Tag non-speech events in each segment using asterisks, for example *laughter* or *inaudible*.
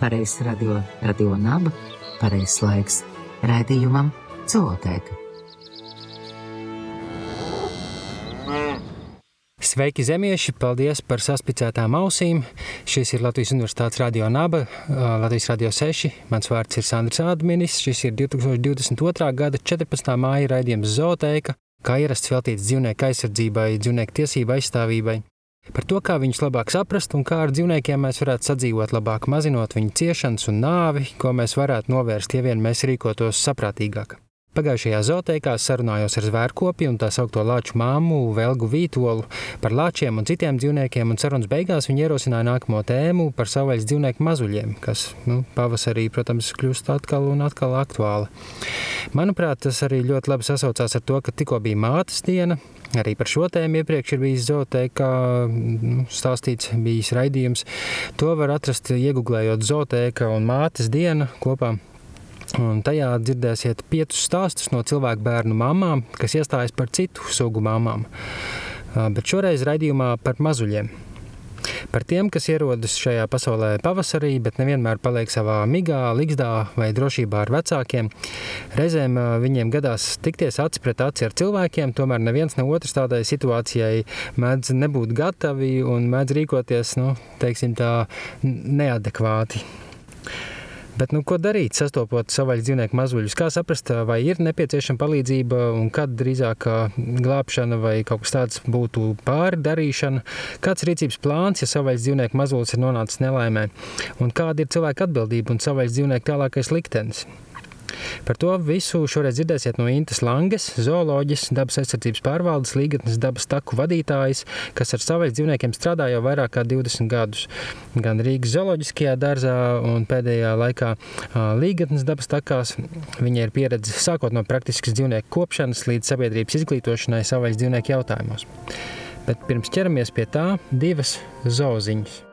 pareizs radio, radio naba, pareizs laiks raidījumam Celotēka. Sveiki, zemieši! Paldies par saspicētām ausīm. Šis ir Latvijas Universitātes radio naba, Latvijas radio 6. Mans vārds ir Sandrs Ādminis. Šis ir 2022. gada 14. māja raidījums Zootēka, kā ierasts veltīts dzīvnieku aizsardzībai, dzīvnieku tiesību aizstāvībai. Par to, kā viņus labāk saprast un kā ar dzīvniekiem mēs varētu sadzīvot labāk, mazinot viņu ciešanas un nāvi, ko mēs varētu novērst, ja vien mēs rīkotos saprātīgāk. Pagājušajā zootēkā sarunājos ar zvērkopi un tā saucamo lāču māmu, Velgu Vītolu par lāčiem un citiem dzīvniekiem, un sarunas beigās viņi ierosināja nākamo tēmu par savvaļas dzīvnieku mazuļiem, kas nu, pavasarī, protams, kļūst atkal un atkal aktuāli. Manuprāt, tas arī ļoti labi sasaucās ar to, ka tikko bija mātes diena, Arī par šo tēmu iepriekš ir bijis zootēkā nu, stāstīts, bijis raidījums. To var atrast iegūlējot zootēka un mātes diena kopā. Un tajā dzirdēsiet piecus stāstus no cilvēku bērnu mamām, kas iestājas par citu sugu mamām. Bet šoreiz raidījumā par mazuļiem. Par tiem, kas ierodas šajā pasaulē pavasarī, bet nevienmēr paliek savā migā, ligzdā vai drošībā ar vecākiem. Reizēm viņiem gadās tikties aci pret aci ar cilvēkiem, tomēr neviens ne otrs tādai situācijai mēdz nebūt gatavi un mēdz rīkoties, nu, teiksim tā, neadekvāti. Bet, nu, ko darīt, sastopot savvaļas dzīvnieku mazuļus? Kā saprast, vai ir nepieciešama palīdzība un kad drīzāk glābšana vai kaut kas tāds būtu pāri darīšana? Kāds ir rīcības plāns, ja savvaļas dzīvnieku mazulis ir nonācis nelaimē? Un kāda ir cilvēka atbildība un savvaļas dzīvnieku tālākais liktenis? Par to visu šoreiz dzirdēsiet no Intas Langes, zooloģijas, dabas aizsardzības pārvaldes līgatnes dabas taku vadītājas, kas ar saviem dzīvniekiem strādā jau vairāk kā 20 gadus. Gan Rīgas zooloģiskajā dārzā un pēdējā laikā līgatnes dabas takās. Viņai ir pieredze sākot no praktiskas dzīvnieku kopšanas līdz sabiedrības izglītošanai savvaļas dzīvnieku jautājumos. Bet pirms ķeramies pie tā, divas zooziņas.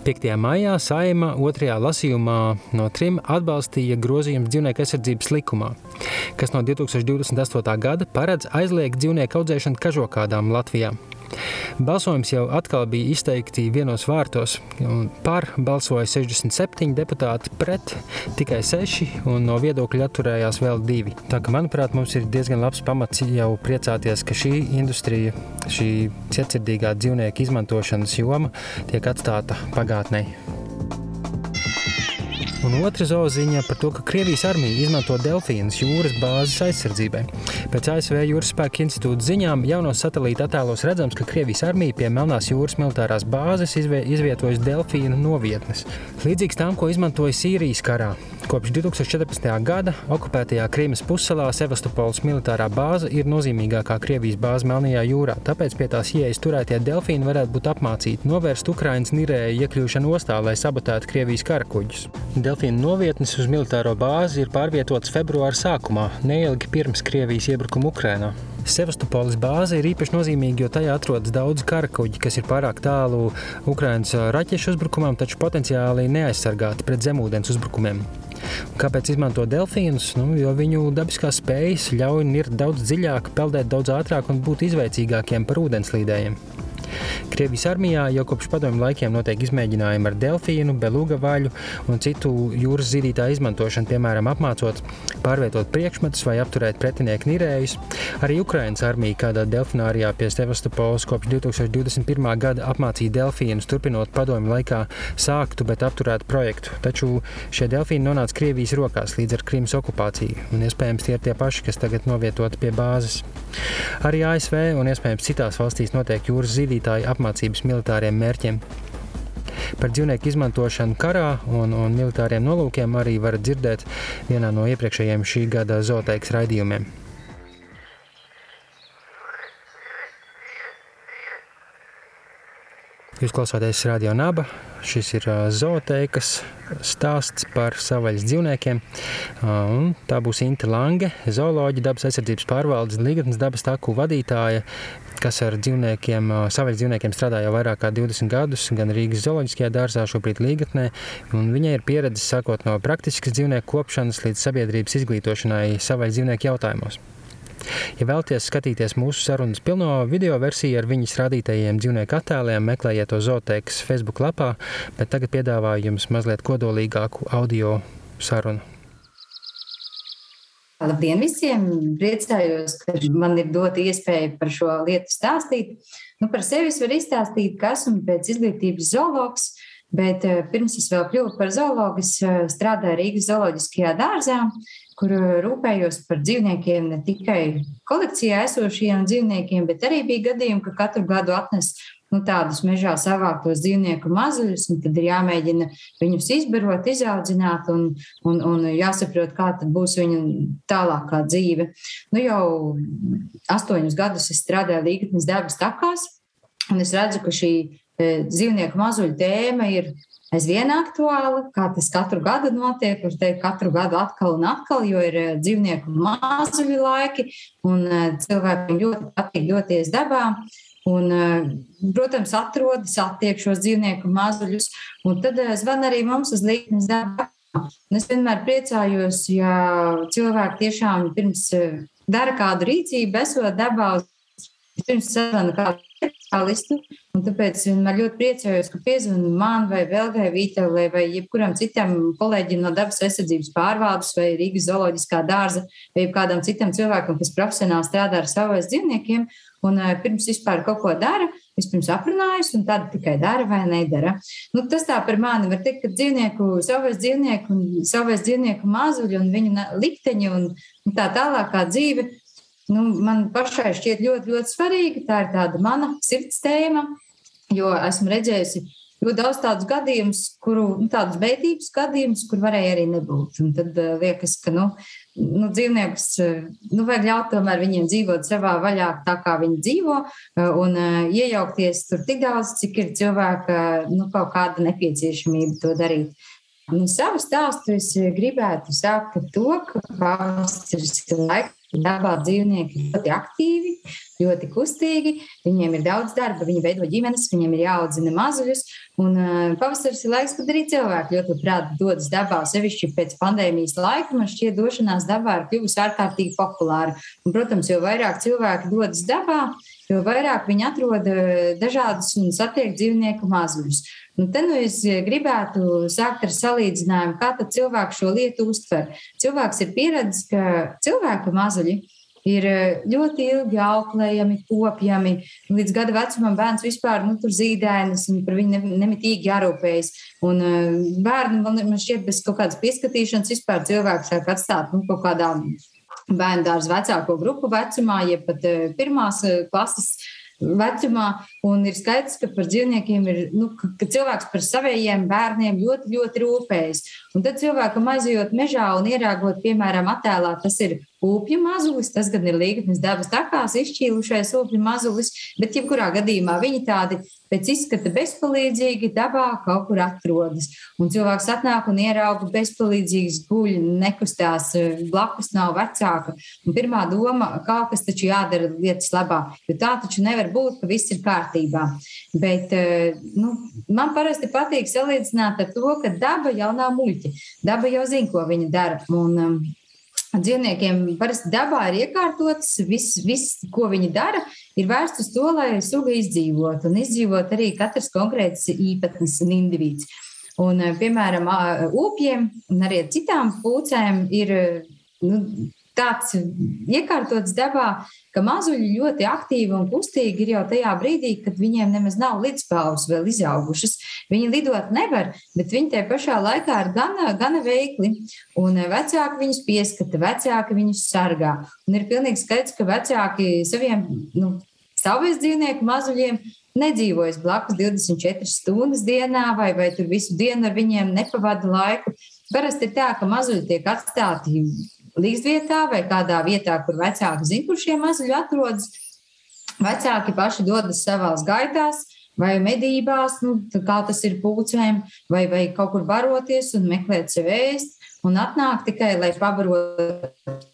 5. maijā Saima otrajā lasījumā no trim atbalstīja grozījumu dzīvnieku aizsardzības likumā, kas no 2028. gada paredz aizliegt dzīvnieku audzēšanu kažokādām Latvijā. Balsojums jau atkal bija izteikti vienos vārtos. Par balsoja 67 deputāti, pret tikai 6, un no viedokļa atturējās vēl divi. Tā kā, manuprāt, mums ir diezgan labs pamats jau priecāties, ka šī industrija, šī cietsirdīgā dzīvnieku izmantošanas joma tiek atstāta pagātnē. Un otra zooziņa par to, ka Krievijas armija izmanto delfīnus jūras bāzes aizsardzībai. Pēc ASV Jūras spēka institūta ziņām jaunos satelīta attēlos redzams, ka Krievijas armija pie Melnās jūras militārās bāzes izvietojas delfīnu novietnes. Līdzīgs tām, ko izmantoja Sīrijas karā. Kopš 2014. gada okupētajā Krīmas pussalā Sevastopols militārā bāze ir nozīmīgākā Krievijas bāze Melnajā jūrā, tāpēc pie tās ieejas turētie delfīni varētu būt apmācīti novērst Ukrainas nirēju iekļūšanu ostā, lai sabotētu Krievijas karakuģus. Delfīnu novietnes uz militāro bāzi ir pārvietotas februāra sākumā, neilgi pirms Krievijas iebrukuma Ukrainā. Sevastopolis bāze ir īpaši nozīmīga, jo tajā atrodas daudz karakuģi, kas ir pārāk tālu Ukraiņas raķešu uzbrukumam, taču potenciāli neaizsargāti pret zemūdens uzbrukumiem. Kāpēc izmanto delfīnus? Nu, jo viņu dabiskās spējas ļauj nirt daudz dziļāk, peldēt daudz ātrāk un būt izveicīgākiem par ūdenslīdējiem. Krievijas armijā jau kopš padomju laikiem notiek izmēģinājumi ar delfīnu, beluga vaļu un citu jūras zīdītāju izmantošanu, piemēram, apmācot pārvietot priekšmetus vai apturēt pretinieku nirējus. Arī Ukraiņas armija kādā delfinārijā pie Sevastopols kopš 2021. gada apmācīja delfīnus, turpinot padomju laikā sāktu, bet apturētu projektu. Taču šie delfīni nonāca Krievijas rokās līdz ar Krimas okupāciju, un iespējams tie ir tie paši, kas tagad novietoti pie bāzes. Arī ASV un iespējams citās valstīs notiek jūras zīdītāju vadītāju apmācības militāriem mērķiem. Par dzīvnieku izmantošanu karā un, un militāriem nolūkiem arī var dzirdēt vienā no iepriekšējiem šī gada zooteikas raidījumiem. Jūs klausāties Radio Naba. Šis ir zooteikas stāsts par savvaļas dzīvniekiem. Un tā būs Inte Lange, zooloģija, dabas aizsardzības pārvaldes Ligatnes dabas taku vadītāja, kas ar dzīvniekiem, savvaļas dzīvniekiem strādā jau vairāk kā 20 gadus, gan Rīgas zooloģiskajā dārzā, šobrīd Ligatnē. Viņai ir pieredze sākot no praktiskas dzīvnieku kopšanas līdz sabiedrības izglītošanai savvaļas dzīvnieku jautājumos. Ja vēlaties skatīties mūsu sarunas pilno video versiju ar viņas rādītajiem dzīvnieku attēliem, meklējiet to Zoteikas Facebook lapā, bet tagad piedāvāju jums mazliet kodolīgāku audio sarunu. Labdien visiem! Priecājos, ka man ir dota iespēja par šo lietu stāstīt. Nu, par sevi es varu izstāstīt, ka esmu pēc izglītības zoologs, bet eh, pirms es vēl kļuvu par zoologu, eh, strādāju Rīgas zooloģiskajā dārzā, kur eh, rūpējos par dzīvniekiem, ne tikai kolekcijā esošajiem dzīvniekiem, bet arī bija gadījumi, ka katru gadu atnes nu, tādus mežā savāktos dzīvnieku mazuļus, un tad ir jāmēģina viņus izbarot, izaudzināt, un, un, un jāsaprot, kā tad būs viņu tālākā dzīve. Nu, jau astoņus gadus es strādāju Līgatnes dabas takās, un es redzu, ka šī e, dzīvnieku mazuļu tēma ir aizvien aktuāla, kā tas katru gadu notiek. Var teikt, katru gadu atkal un atkal, jo ir e, dzīvnieku mazuļu laiki, un e, cilvēkiem ļoti patīk doties dabā. Un, eh, protams, atrod, satiek šos dzīvnieku mazuļus, un tad eh, zvan arī mums uz līknes darbu. Es vienmēr priecājos, ja cilvēki tiešām pirms eh, dara kādu rīcību, esot dabā, pirms saruna kādu speciālistu. Tāpēc vienmēr ļoti priecājos, ka piezvanīja man vai Velgai Vītelē vai jebkuram citam kolēģim no dabas aizsardzības pārvaldes vai Rīgas zooloģiskā dārza vai kādam citam cilvēkam, kas profesionāli strādā ar saviem dzīvniekiem. Un uh, pirms vispār kaut ko dara, vispirms aprunājas, un tad tikai dara vai nedara. Nu, tas tā par mani var teikt, ka dzīvnieku, savais dzīvnieku un savais dzīvnieku mazuļi un viņu likteņi un, tā tālākā dzīve. Nu, man pašai šķiet ļoti, ļoti svarīga. Tā ir tāda mana sirds tēma, jo esmu redzējusi ļoti daudz tādus gadījumus, kuru, nu, tādus beigtības gadījumus, kur varēja arī nebūt. Un tad uh, liekas, ka, nu, nu, dzīvniekus nu, vajag ļaut tomēr viņiem dzīvot savā vaļā, tā kā viņi dzīvo, un uh, iejaukties tur tik daudz, cik ir cilvēka nu, kaut kāda nepieciešamība to darīt. Un savu stāstu es gribētu sākt ar to, ka pavasaris ir laiks Dabā dzīvnieki ir ļoti aktīvi, ļoti kustīgi, viņiem ir daudz darba, viņi veido ģimenes, viņiem ir jāaudzina mazuļus. Un uh, pavasaris ir laiks, kad arī cilvēki ļoti labprāt dodas dabā, sevišķi pēc pandēmijas laika. Man šķiet, došanās dabā ir kļuvusi ārkārtīgi populāra. Un, protams, jo vairāk cilvēki dodas dabā, jo vairāk viņi atrod dažādus un satiek dzīvnieku mazuļus. Nu, te nu es gribētu sākt ar salīdzinājumu, kā cilvēks šo lietu uztver. Cilvēks ir pieredzējis, ka cilvēka mazuļi ir ļoti ilgi auklējami, kopjami. Līdz gada vecumam bērns vispār nu, tur zīdainas un par viņu nemitīgi jārūpējas. Un bērni man, man šķiet bez kaut kādas pieskatīšanas vispār cilvēks sāk atstāt nu, kaut kādā bērnu dārza vecāko grupu vecumā, jeb pat pirmās klases vecumā. Un ir skaidrs, ka par dzīvniekiem ir, nu, ka, cilvēks par saviem bērniem ļoti, ļoti rūpējas. Un tad cilvēkam aizjot mežā un ierāgot, piemēram, attēlā, tas ir upju mazulis, tas gan ir līgatnes dabas takās izšķīlušais upju mazulis, bet jebkurā gadījumā viņi tādi pēc izskata bezpalīdzīgi dabā kaut kur atrodas. Un cilvēks atnāk un ierauga bezpalīdzīgs guļ, nekustās, blakus nav vecāka. Un pirmā doma, kaut kas taču jādara lietas labā, jo tā taču nevar būt, ka viss ir kārtībā. Bet eh, nu, man parasti patīk salīdzināt ar to, ka daba jau nav muļķi. Daba jau zina, ko viņa dara. Un, um, Dzīvniekiem parasti dabā ir iekārtots, viss, vis, ko viņi dara, ir vērsts uz to, lai suga izdzīvotu un izdzīvot arī katrs konkrēts īpatnis un indivīds. Un, piemēram, upiem un arī citām pūcēm ir nu, tāds iekārtots dabā, ka mazuļi ļoti aktīvi un kustīgi ir jau tajā brīdī, kad viņiem nemaz nav līdzpāvas vēl izaugušas. Viņi lidot nevar, bet viņi tajā pašā laikā ir gana, gana veikli. Un vecāki viņus pieskata, vecāki viņus sargā. Un ir pilnīgi skaidrs, ka vecāki saviem nu, saviem dzīvnieku mazuļiem nedzīvojas blakus 24 stundas dienā, vai, vai tur visu dienu ar viņiem nepavada laiku. Parasti ir tā, ka mazuļi tiek atstāti līdzvietā vai kādā vietā, kur vecāki zina, kur šie mazuļi atrodas. Vecāki paši dodas savās gaitās, vai medībās, nu, kā tas ir pūcēm, vai, vai kaut kur baroties un meklēt sev ēst. Un atnāk tikai, lai pabarotu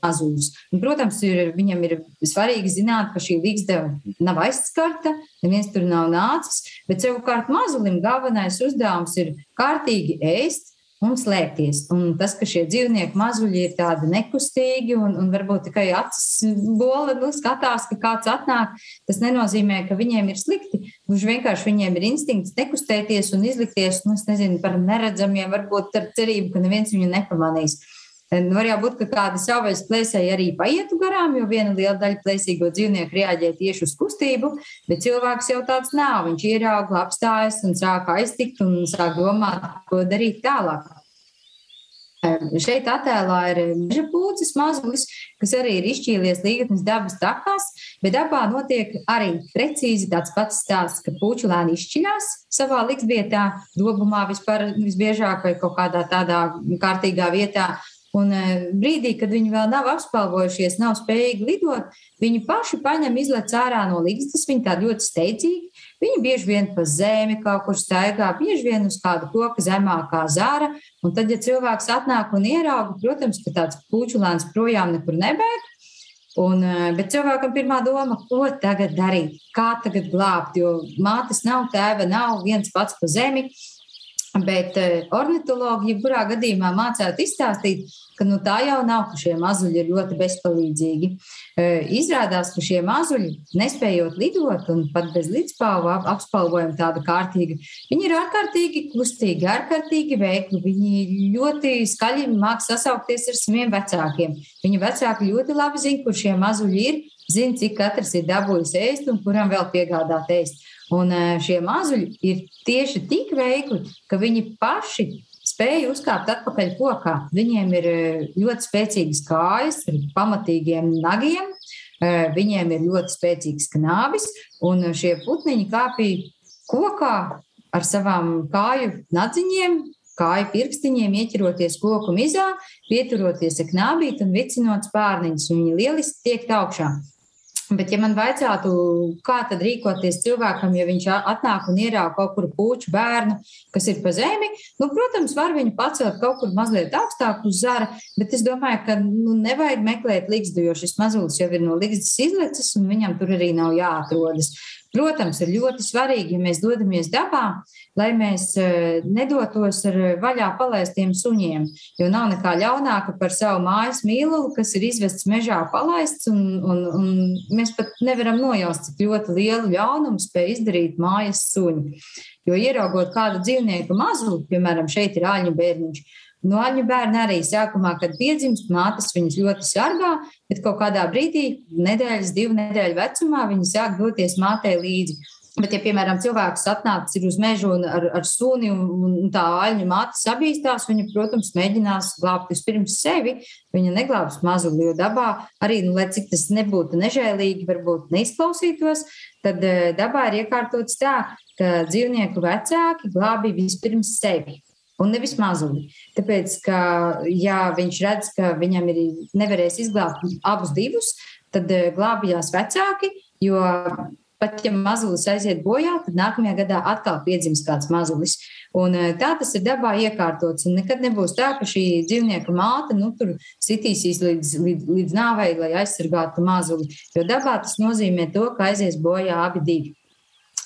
mazuļus. Un, protams, ir, viņam ir svarīgi zināt, ka šī līgzdeva nav aizskarta, neviens tur nav nācis. Bet savukārt mazulim galvenais uzdevums ir kārtīgi ēst, un slēpties. Un tas, ka šie dzīvnieki mazuļi ir tādi nekustīgi un, un varbūt tikai acis bola nu, skatās, ka kāds atnāk, tas nenozīmē, ka viņiem ir slikti. Gluži vienkārši viņiem ir instinkts nekustēties un izlikties, nu, nezinu, par neredzamiem, varbūt ar cerību, ka neviens viņu nepamanīs. Nu, var jau būt, ka kāda savvaļas plēsēji arī paietu garām, jo viena liela daļa plēsīgo dzīvnieku reaģē tieši uz kustību, bet cilvēks jau tāds nav. Viņš ierauga, apstājas un sāk aiztikt un sāk domāt, ko darīt tālāk. Šeit attēlā ir meža pūcis mazulis, kas arī ir izšķīlies līgatnes dabas takās, bet dabā notiek arī precīzi tāds pats stāsts, ka puķu lēni izšķiļās savā liksvietā, dobumā vispār visbiežāk vai kaut kādā tādā kārtīgā vietā, Un e, brīdī, kad viņi vēl nav apspēlējušies, nav spējīgi lidot, viņi paši paņem izlec ārā no līgstas. Viņi tā ļoti steidzīgi. Viņi bieži vien pa zemi kaut kur staigā, bieži vien uz kāda koka zemākā zāra. Un tad, ja cilvēks atnāk un ierauga, protams, ka tāds puķulēns projām nekur nebēg. Un, e, bet cilvēkam pirmā doma, ko tagad darīt, kā tagad glābt, jo mātes nav, tēva nav, viens pats pa zemi. Bet eh, ornitologi, jebkurā gadījumā, mācētu izstāstīt, ka nu, tā jau nav, ka šie mazuļi ir ļoti bezpalīdzīgi. Eh, izrādās, ka šie mazuļi, nespējot lidot un pat bez līdzpāvu apspalvojuma tāda kārtīga, viņi ir ārkārtīgi kustīgi, ārkārtīgi veikli. Viņi ļoti skaļi māk sasaukties ar saviem vecākiem. Viņu vecāki ļoti labi zina, kur šie mazuļi ir, zina, cik katrs ir dabūjis ēst un kuram vēl piegādāt ēst. Un šie mazuļi ir tieši tik veikli, ka viņi paši spēja uzkāpt atpakaļ kokā. Viņiem ir ļoti spēcīgas kājas ar pamatīgiem nagiem, viņiem ir ļoti spēcīgs knābis, un šie putniņi kāpīja kokā ar savām kāju nadziņiem, kāju pirkstiņiem, ieķeroties koku mizā, pieturoties ar knābīti un vicinot spārniņus. Viņi lieliski tiek augšā. Bet, ja man vajadzētu, kā tad rīkoties cilvēkam, ja viņš atnāk un ierauga kaut kur puču bērnu, kas ir pa zemi, nu, protams, var viņu pacelt kaut kur mazliet augstāk uz zara, bet es domāju, ka nu, nevajag meklēt līgstu, jo šis mazulis jau ir no līgstas izlecis un viņam tur arī nav jāatrodas. Protams, ir ļoti svarīgi, ja mēs dodamies dabā, lai mēs e, nedotos ar vaļā palaistiem suņiem. Jo nav nekā ļaunāka par savu mājas mīlulu, kas ir izvests mežā palaists, un, un, un mēs pat nevaram nojaust, cik ļoti lielu ļaunumu spēj izdarīt mājas suņi. Jo ieraugot kādu dzīvnieku mazu, piemēram, šeit ir āļņu bērniņš, No aļņu bērni arī sākumā, kad piedzimst, mātes viņus ļoti sargā, bet kaut kādā brīdī, nedēļas, divu nedēļu vecumā, viņi sāk doties mātei līdzi. Bet, ja, piemēram, cilvēks atnācis uz mežu ar, ar suni un, un tā aļņu māte sabīstās, viņa, protams, mēģinās glābt vispirms sevi. Viņa neglābs mazuli, jo dabā arī, nu, lai cik tas nebūtu nežēlīgi, varbūt neizklausītos, tad eh, dabā ir iekārtots tā, ka dzīvnieku vecāki glābi vispirms sevi un nevis mazuli. Tāpēc, ka, ja viņš redz, ka viņam ir nevarēs izglābt abus divus, tad eh, glābjās vecāki, jo pat ja mazulis aiziet bojā, tad nākamajā gadā atkal piedzims kāds mazulis. Un eh, tā tas ir dabā iekārtots. Un nekad nebūs tā, ka šī dzīvnieka māte nu, tur sitīsīs līdz, līdz, līdz nāvei, lai aizsargātu mazuli. Jo dabā tas nozīmē to, ka aizies bojā abi divi.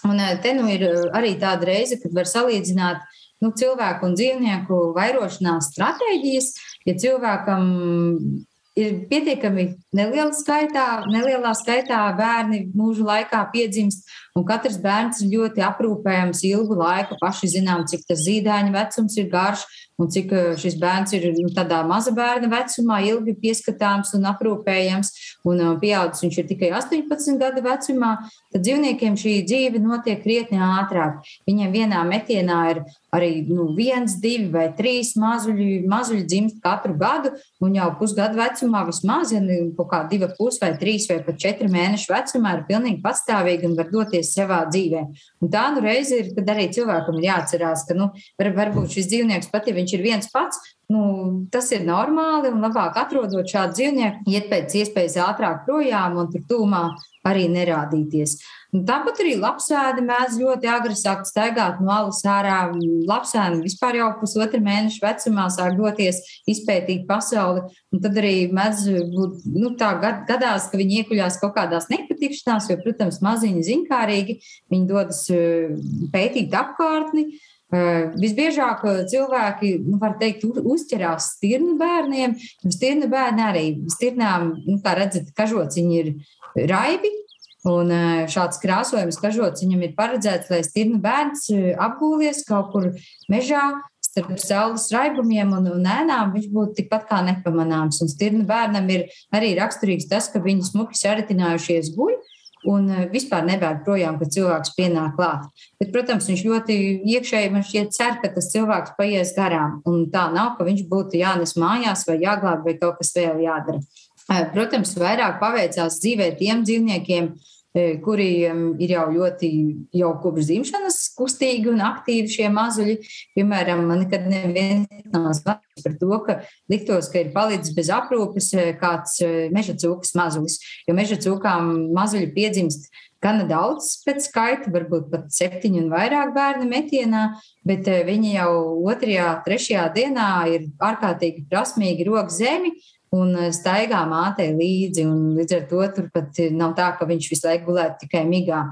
Un eh, te nu ir arī tāda reize, kad var salīdzināt nu, cilvēku un dzīvnieku vairošanās stratēģijas. Ja cilvēkam ir pietiekami neliela skaitā, nelielā skaitā bērni mūža laikā piedzimst, un katrs bērns ir ļoti aprūpējams ilgu laiku. Paši zinām, cik tas zīdaiņa vecums ir garš, un cik eh, šis bērns ir nu, tādā maza bērna vecumā, ilgi pieskatāms un aprūpējams, un eh, pieaudzis viņš ir tikai 18 gadu vecumā, tad dzīvniekiem šī dzīve notiek krietni ātrāk. Viņiem vienā metienā ir arī nu, viens, divi vai trīs mazuļi, mazuļi dzimst katru gadu, un jau pusgadu vecumā vismaz, ja kaut kā divi pus vai trīs vai pat četri mēneši vecumā ir pilnīgi patstāvīgi un var doties savā dzīvē. Un tā nu reize ir, kad arī cilvēkam ir jāatcerās, ka nu, var, varbūt šis dzīvnieks pat, ja viņš ir viens pats, nu, tas ir normāli un labāk atrodot šādu dzīvnieku, iet pēc iespējas ātrāk projām un tur tūmā arī nerādīties. Un tāpat arī lapsēdi mēdz ļoti agri sākt staigāt no alas ārā. Lapsēni vispār jau pusotra mēneša vecumā sāk doties izpētīt pasauli. Un tad arī būt nu, tā gadās, ka viņi iekuļās kaut kādās nepatikšanās, jo, protams, maziņi zinkārīgi, viņi dodas eh, pētīt apkārtni. Visbiežāk cilvēki, nu, var teikt, uzķerās stirnu bērniem. Stirnu bērni arī stirnām, nu, kā redzat, kažociņi ir raibi. Un šāds krāsojums kažociņam ir paredzēts, lai stirnu bērns apgūlies kaut kur mežā, starp saules raibumiem un, un ēnām, viņš būtu tikpat kā nepamanāms. Un stirnu bērnam ir arī raksturīgs tas, ka viņi smuki saritinājušies guļ un eh, vispār nebēg projām, kad cilvēks pienāk klāt. Bet, protams, viņš ļoti iekšēji man šķiet cer, ka tas cilvēks paies garām. Un tā nav, ka viņš būtu jānes mājās vai jāglāb vai kaut kas vēl jādara. Eh, protams, vairāk paveicās dzīvē tiem dzīvniekiem, E, kuriem ir jau ļoti, jau kopš dzimšanas kustīgi un aktīvi šie mazuļi. Piemēram, man nekad neviens nav zvanījis par to, ka liktos, ka ir palicis bez aprūpes e, kāds meža cūkas mazulis, jo meža cūkām mazuļi piedzimst gana daudz pēc skaita, varbūt pat septiņi un vairāk bērnu metienā, bet viņi jau otrajā, trešajā dienā ir ārkārtīgi prasmīgi rok zemi un eh, staigā mātei līdzi. Līdz ar to tur pat nav tā, ka viņš visu laiku gulētu tikai migā.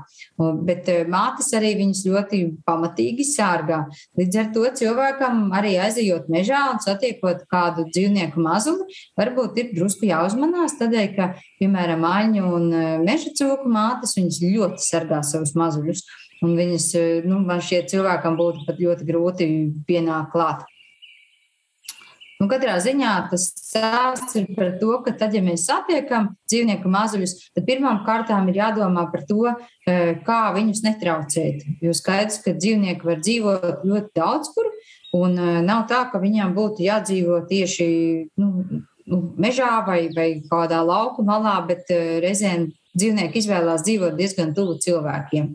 Bet eh, mātes arī viņus ļoti pamatīgi sārgā. Līdz ar to cilvēkam arī aizejot mežā un satiekot kādu dzīvnieku mazuli, varbūt ir drusku jāuzmanās tādēļ, ka, piemēram, aņu un eh, meža cūku mātes, viņas ļoti sargā savus mazuļus. Un viņas, nu, man šķiet, cilvēkam būtu pat ļoti grūti pienākt klāt. Nu, katrā ziņā tas stāsts ir par to, ka tad, ja mēs satiekam dzīvnieku mazuļus, tad pirmām kārtām ir jādomā par to, e, kā viņus netraucēt. Jo skaidrs, ka dzīvnieki var dzīvot ļoti daudz kur, un e, nav tā, ka viņiem būtu jādzīvo tieši nu, nu, mežā vai, vai kādā lauku malā, bet e, reizēm dzīvnieki izvēlās dzīvot diezgan tuvu cilvēkiem.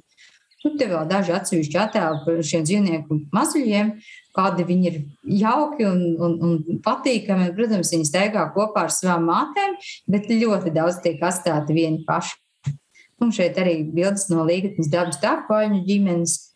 Nu, te vēl daži atsevišķi attēli par šiem dzīvnieku mazuļiem, kādi viņi ir jauki un, un, un patīkami. Protams, viņi staigā kopā ar savām mātēm, bet ļoti daudz tiek atstāti vieni paši. Un šeit arī bildes no Līgatnes dabas tāpaņu ģimenes.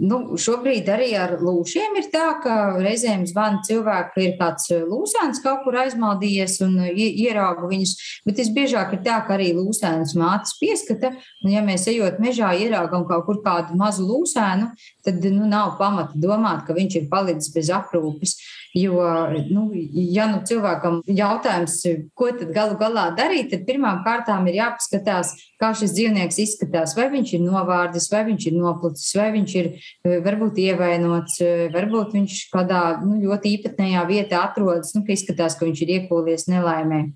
Nu, šobrīd arī ar lūšiem ir tā, ka reizēm zvana cilvēki, ka ir kāds lūsēns kaut kur aizmaldījies un ierauga viņus. Bet visbiežāk ir tā, ka arī lūsēns mātes pieskata. Un, ja mēs ejot mežā, ieraugam kaut kur kādu mazu lūsēnu, tad nu, nav pamata domāt, ka viņš ir palicis bez aprūpes. Jo, nu, ja nu cilvēkam jautājums, ko tad galu galā darīt, tad pirmām kārtām ir jāpaskatās, kā šis dzīvnieks izskatās. Vai viņš ir novārdis, vai viņš ir noplucis, vai viņš ir eh, varbūt ievainots, eh, varbūt viņš kādā nu, ļoti īpatnējā vietā atrodas, nu, ka izskatās, ka viņš ir iekūlies nelaimē.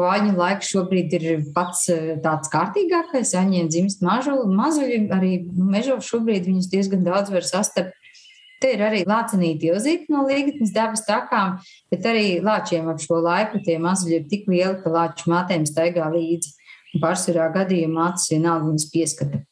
Aņu laiks šobrīd ir pats eh, tāds kārtīgākais. Aņiem dzimst mazuļi, arī nu, mežos šobrīd viņus diezgan daudz var sastapt. Te ir arī lācinīti ilzīti no līgatnes dabas takām, bet arī lāčiem ap šo laiku tie mazuļi ir tik lieli, ka lāču mātēm staigā līdzi. Pārsvarā gadījumā mātes vienalga viņas pieskata.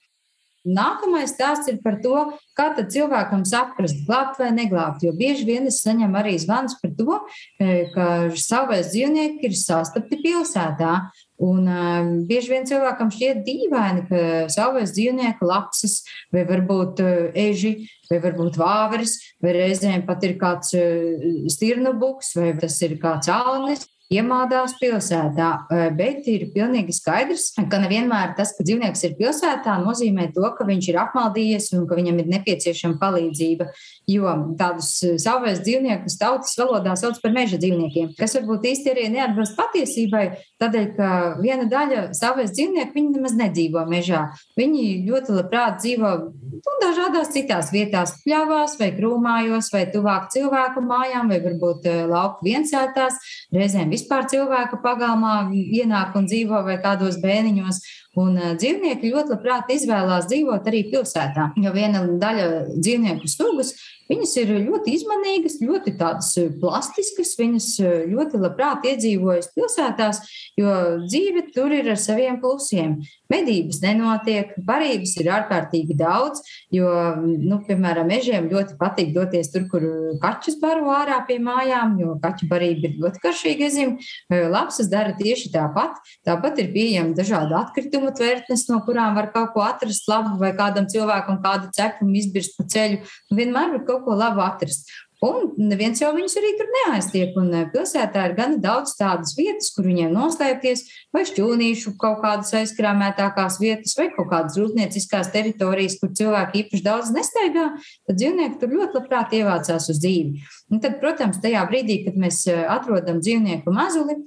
Nākamais stāsts ir par to, kā cilvēkam saprast, glābt vai neglābt. Jo bieži vien es saņemu arī zvans par to, e, ka savais dzīvnieki ir sastapti pilsētā. Un um, bieži vien cilvēkam šķiet dīvaini, ka savais dzīvnieku lapsas, vai varbūt uh, eži, vai varbūt vāveris, vai reizēm pat ir kāds uh, stirnu buks, vai tas ir kāds alnis iemādās pilsētā. Bet ir pilnīgi skaidrs, ka nevienmēr tas, ka dzīvnieks ir pilsētā, nozīmē to, ka viņš ir apmaldījies un ka viņam ir nepieciešama palīdzība. Jo tādus savus dzīvniekus tautas valodā sauc par meža dzīvniekiem, kas varbūt īsti arī neatbilst patiesībai, tādēļ, ka viena daļa savus dzīvnieku nemaz nedzīvo mežā. Viņi ļoti labprāt dzīvo nu, dažādās citās vietās, pļavās vai krūmājos vai tuvāk cilvēku mājām vai varbūt lauku viensētās, reizēm vispār cilvēka pagalmā ienāk un dzīvo vai kādos bēniņos. Un dzīvnieki ļoti labprāt izvēlās dzīvot arī pilsētā, jo viena daļa dzīvnieku sugas Viņas ir ļoti izmanīgas, ļoti tādas eh, plastiskas, viņas eh, ļoti labprāt iedzīvojas pilsētās, jo dzīve tur ir ar saviem plusiem. Medības nenotiek, barības ir ārkārtīgi daudz, jo, nu, piemēram, mežiem ļoti patīk doties tur, kur kaķis baro ārā pie mājām, jo kaķu barība ir ļoti karšīga zim. Lapsas dara tieši tāpat. Tāpat ir pieejama dažādi atkritumu tvertnes, no kurām var kaut ko atrast labu vai kādam cilvēkam kādu cepuma izbirst pa ceļu. Vienmēr var kaut ko labu atrast. Un neviens jau viņus arī tur neaiztiek. Un eh, pilsētā ir gan daudz tādas vietas, kur viņiem noslēpties, vai šķūnīšu kaut kādas aizkrāmētākās vietas, vai kaut kādas rūpnieciskās teritorijas, kur cilvēki īpaši daudz nestaigā, tad dzīvnieki tur ļoti labprāt ievācās uz dzīvi. Un tad, protams, tajā brīdī, kad mēs eh, atrodam dzīvnieku mazuli,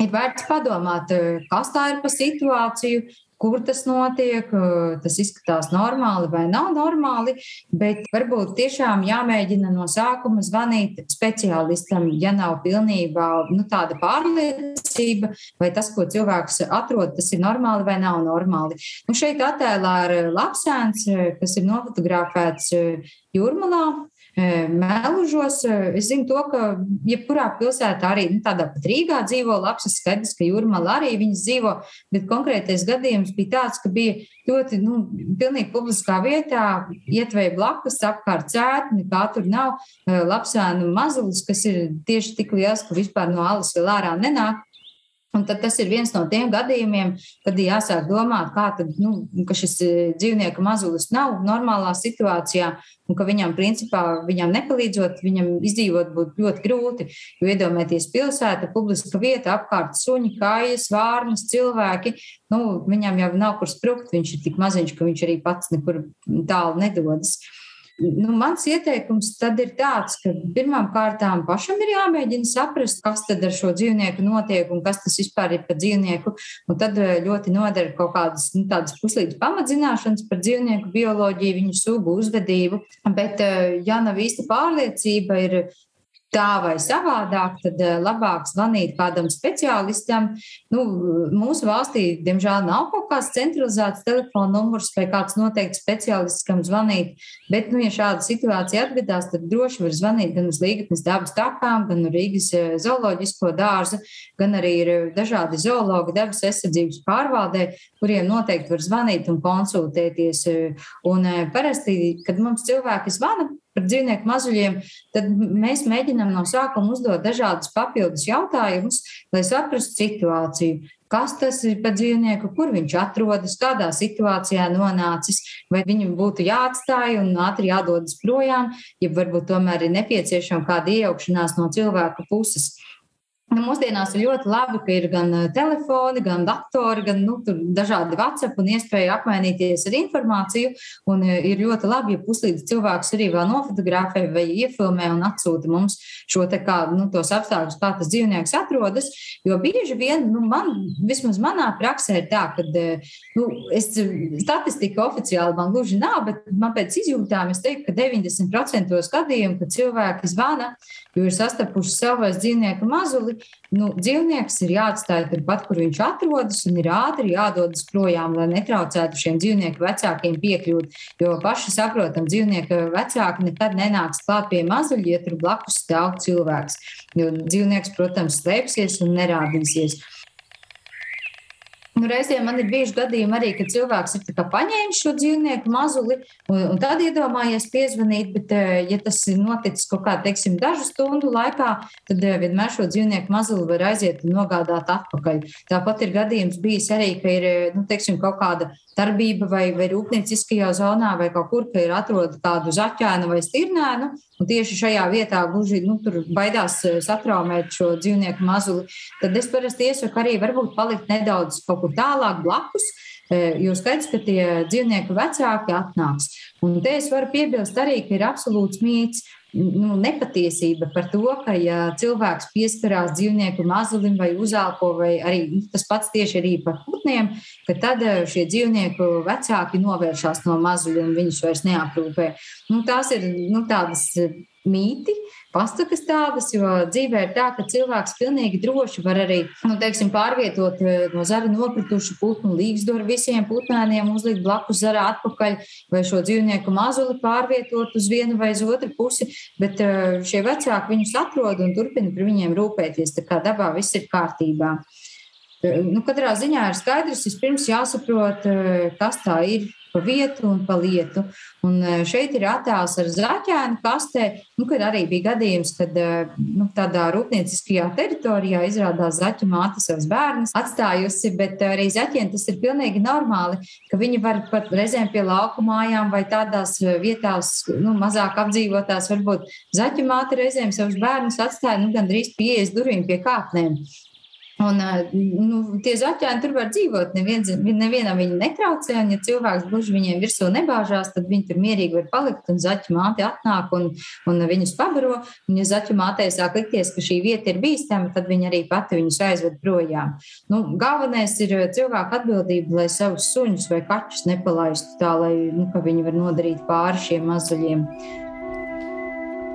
ir vērts padomāt, eh, kas tā ir pa situāciju, kur tas notiek, tas izskatās normāli vai nav normāli, bet varbūt tiešām jāmēģina no sākuma zvanīt speciālistam, ja nav pilnībā nu, tāda pārliecība, vai tas, ko cilvēks atrod, tas ir normāli vai nav normāli. Nu, šeit attēlā ir lapsēns, kas ir nofotografēts jūrmalā. Melužos. Es zinu, to, ka jebkurā pilsētā, arī nu, tādā pat Rīgā dzīvo labs, skaidrs, ka jūrmālā arī viņas dzīvo, bet konkrētais gadījums bija tāds, ka bija ļoti, nu, pilnīgi publiskā vietā, ietvēja blakus, apkārt cēti, nekā tur nav lapsēnu mazulis, kas ir tieši tik liels, ka vispār no alas vēl ārā nenāk. Un tad tas ir viens no tiem gadījumiem, kad jāsāk domāt, kā tad, nu, ka šis e, dzīvnieka mazulis nav normālā situācijā un ka viņam, principā, viņam nepalīdzot, viņam izdzīvot būtu ļoti grūti. Jo iedomājieties, pilsēta, publiska vieta, apkārt suņi, kājas, vārnas, cilvēki. Nu, viņam jau nav kur sprukt, viņš ir tik maziņš, ka viņš arī pats nekur tālu nedodas. Uh, Nu, mans ieteikums tad ir tāds, ka pirmām kārtām pašam ir jāmēģina saprast, kas tad ar šo dzīvnieku notiek un kas tas vispār ir par dzīvnieku. Un tad eh, ļoti noder kaut kādas nu, tādas puslīdz pamatzināšanas par dzīvnieku bioloģiju, viņu sugu, uzvedību. Bet, eh, ja nav īsta pārliecība, ir tā vai savādāk, tad eh, labāk zvanīt kādam speciālistam. Nu, mūsu valstī, diemžēl, nav kaut kāds centralizēts telefona numurs vai kāds noteikts speciālists, kam zvanīt. Bet, nu, ja šāda situācija atgadās, tad droši var zvanīt gan uz Līgatnes dabas takām, gan Rīgas eh, zooloģisko dārzu, gan arī ir dažādi zoologi dabas aizsardzības pārvaldē, kuriem noteikti var zvanīt un konsultēties. Un eh, parasti, kad mums cilvēki zvana, par dzīvnieku mazuļiem, tad mēs mēģinām no sākuma uzdot dažādus papildus jautājumus, lai saprastu situāciju. Kas tas ir par dzīvnieku, kur viņš atrodas, kādā situācijā nonācis, vai viņam būtu jāatstāj un ātri jādodas projām, ja varbūt tomēr ir nepieciešama kāda iejaukšanās no cilvēka puses. Nu, mūsdienās ir ļoti labi, ka ir gan eh, telefoni, gan datori, gan nu, dažādi WhatsApp un iespēja apmainīties ar informāciju. Un eh, ir ļoti labi, ja puslīdz cilvēks arī vēl nofotografē vai iefilmē un atsūta mums šo te kā, nu, tos apstākļus, kā tas dzīvnieks atrodas. Jo bieži vien, nu, man, vismaz manā praksē ir tā, ka eh, nu, es, statistika oficiāli man gluži nav, bet man pēc izjūtām es teiktu, ka 90% gadījumu, kad cilvēki zvana, jo ir sastapuši savas dzīvnieku mazuli, nu, dzīvnieks ir jāatstāj turpat, kur viņš atrodas, un ir ātri jādodas projām, lai netraucētu šiem dzīvnieku vecākiem piekļūt. Jo paši saprotam, dzīvnieku vecāki nekad nenāks klāt pie mazuļa, ja tur blakus stāv cilvēks. Jo dzīvnieks, protams, slēpsies un nerādīsies. Nu, reizēm man ir bijuši gadījumi arī, kad cilvēks ir paņēmis šo dzīvnieku mazuli un, tad iedomājies piezvanīt, bet, eh, ja tas ir noticis kaut kādā, teiksim, dažu stundu laikā, tad eh, vienmēr šo dzīvnieku mazuli var aiziet un nogādāt atpakaļ. Tāpat ir gadījums bijis arī, ka ir, eh, nu, teiksim, kaut kāda darbība vai, vai rūpnieciskajā zonā vai kaut kur, ka ir atrod kādu zaķēnu vai stirnēnu, un tieši šajā vietā gluži nu, baidās eh, satraumēt šo dzīvnieku mazuli, tad es parasti iesaku arī varbūt palikt nedaudz kaut kur tālāk blakus, eh, jo skaidrs, ka tie dzīvnieku vecāki atnāks. Un te es varu piebilst arī, ka ir absolūts mīts, nu, nepatiesība par to, ka ja cilvēks pieskarās dzīvnieku mazulim vai uzelpo, vai arī nu, tas pats tieši arī par putniem, ka tad eh, šie dzīvnieku vecāki novēršās no mazuļa un viņus vairs neaprūpē. Nu, tās ir nu, tādas mīti, pasakas tādas, jo dzīvē ir tā, ka cilvēks pilnīgi droši var arī nu, teiksim, pārvietot eh, no zara nokritušu putnu līgzdoru visiem putnēniem, uzlikt blakus zarā atpakaļ vai šo dzīvnieku mazuli pārvietot uz vienu vai uz otru pusi, bet eh, šie vecāki viņus atrod un turpina par viņiem rūpēties. Tā kā dabā viss ir kārtībā. Nu, katrā ziņā ir skaidrs, vispirms jāsaprot, kas tā ir pa vietu un pa lietu. Un e, šeit ir attēls ar zaķēnu kastē, nu, kad arī bija gadījums, kad e, nu, tādā rūpnieciskajā teritorijā izrādās zaķu māte savus bērnus atstājusi, bet arī zaķiem tas ir pilnīgi normāli, ka viņi var pat reizēm pie lauku mājām vai tādās vietās, nu, mazāk apdzīvotās, varbūt zaķu māte reizēm savus bērnus atstāja nu, gandrīz pie ieejas durvīm pie kāpnēm. Un, nu, tie zaķēni tur var dzīvot. Neviens, nevienam viņi netraucē. Un, ja cilvēks gluži viņiem virsū nebāžās, tad viņi tur mierīgi var palikt. Un zaķu māte atnāk un, un viņus pabaro. Un, ja zaķu mātei sāk likties, ka šī vieta ir bīstama, tad viņi arī pati viņus aizved projām. Nu, galvenais ir cilvēku atbildība, lai savus suņus vai kaķus nepalaistu tā, lai nu, viņi var nodarīt pāri šiem mazuļiem.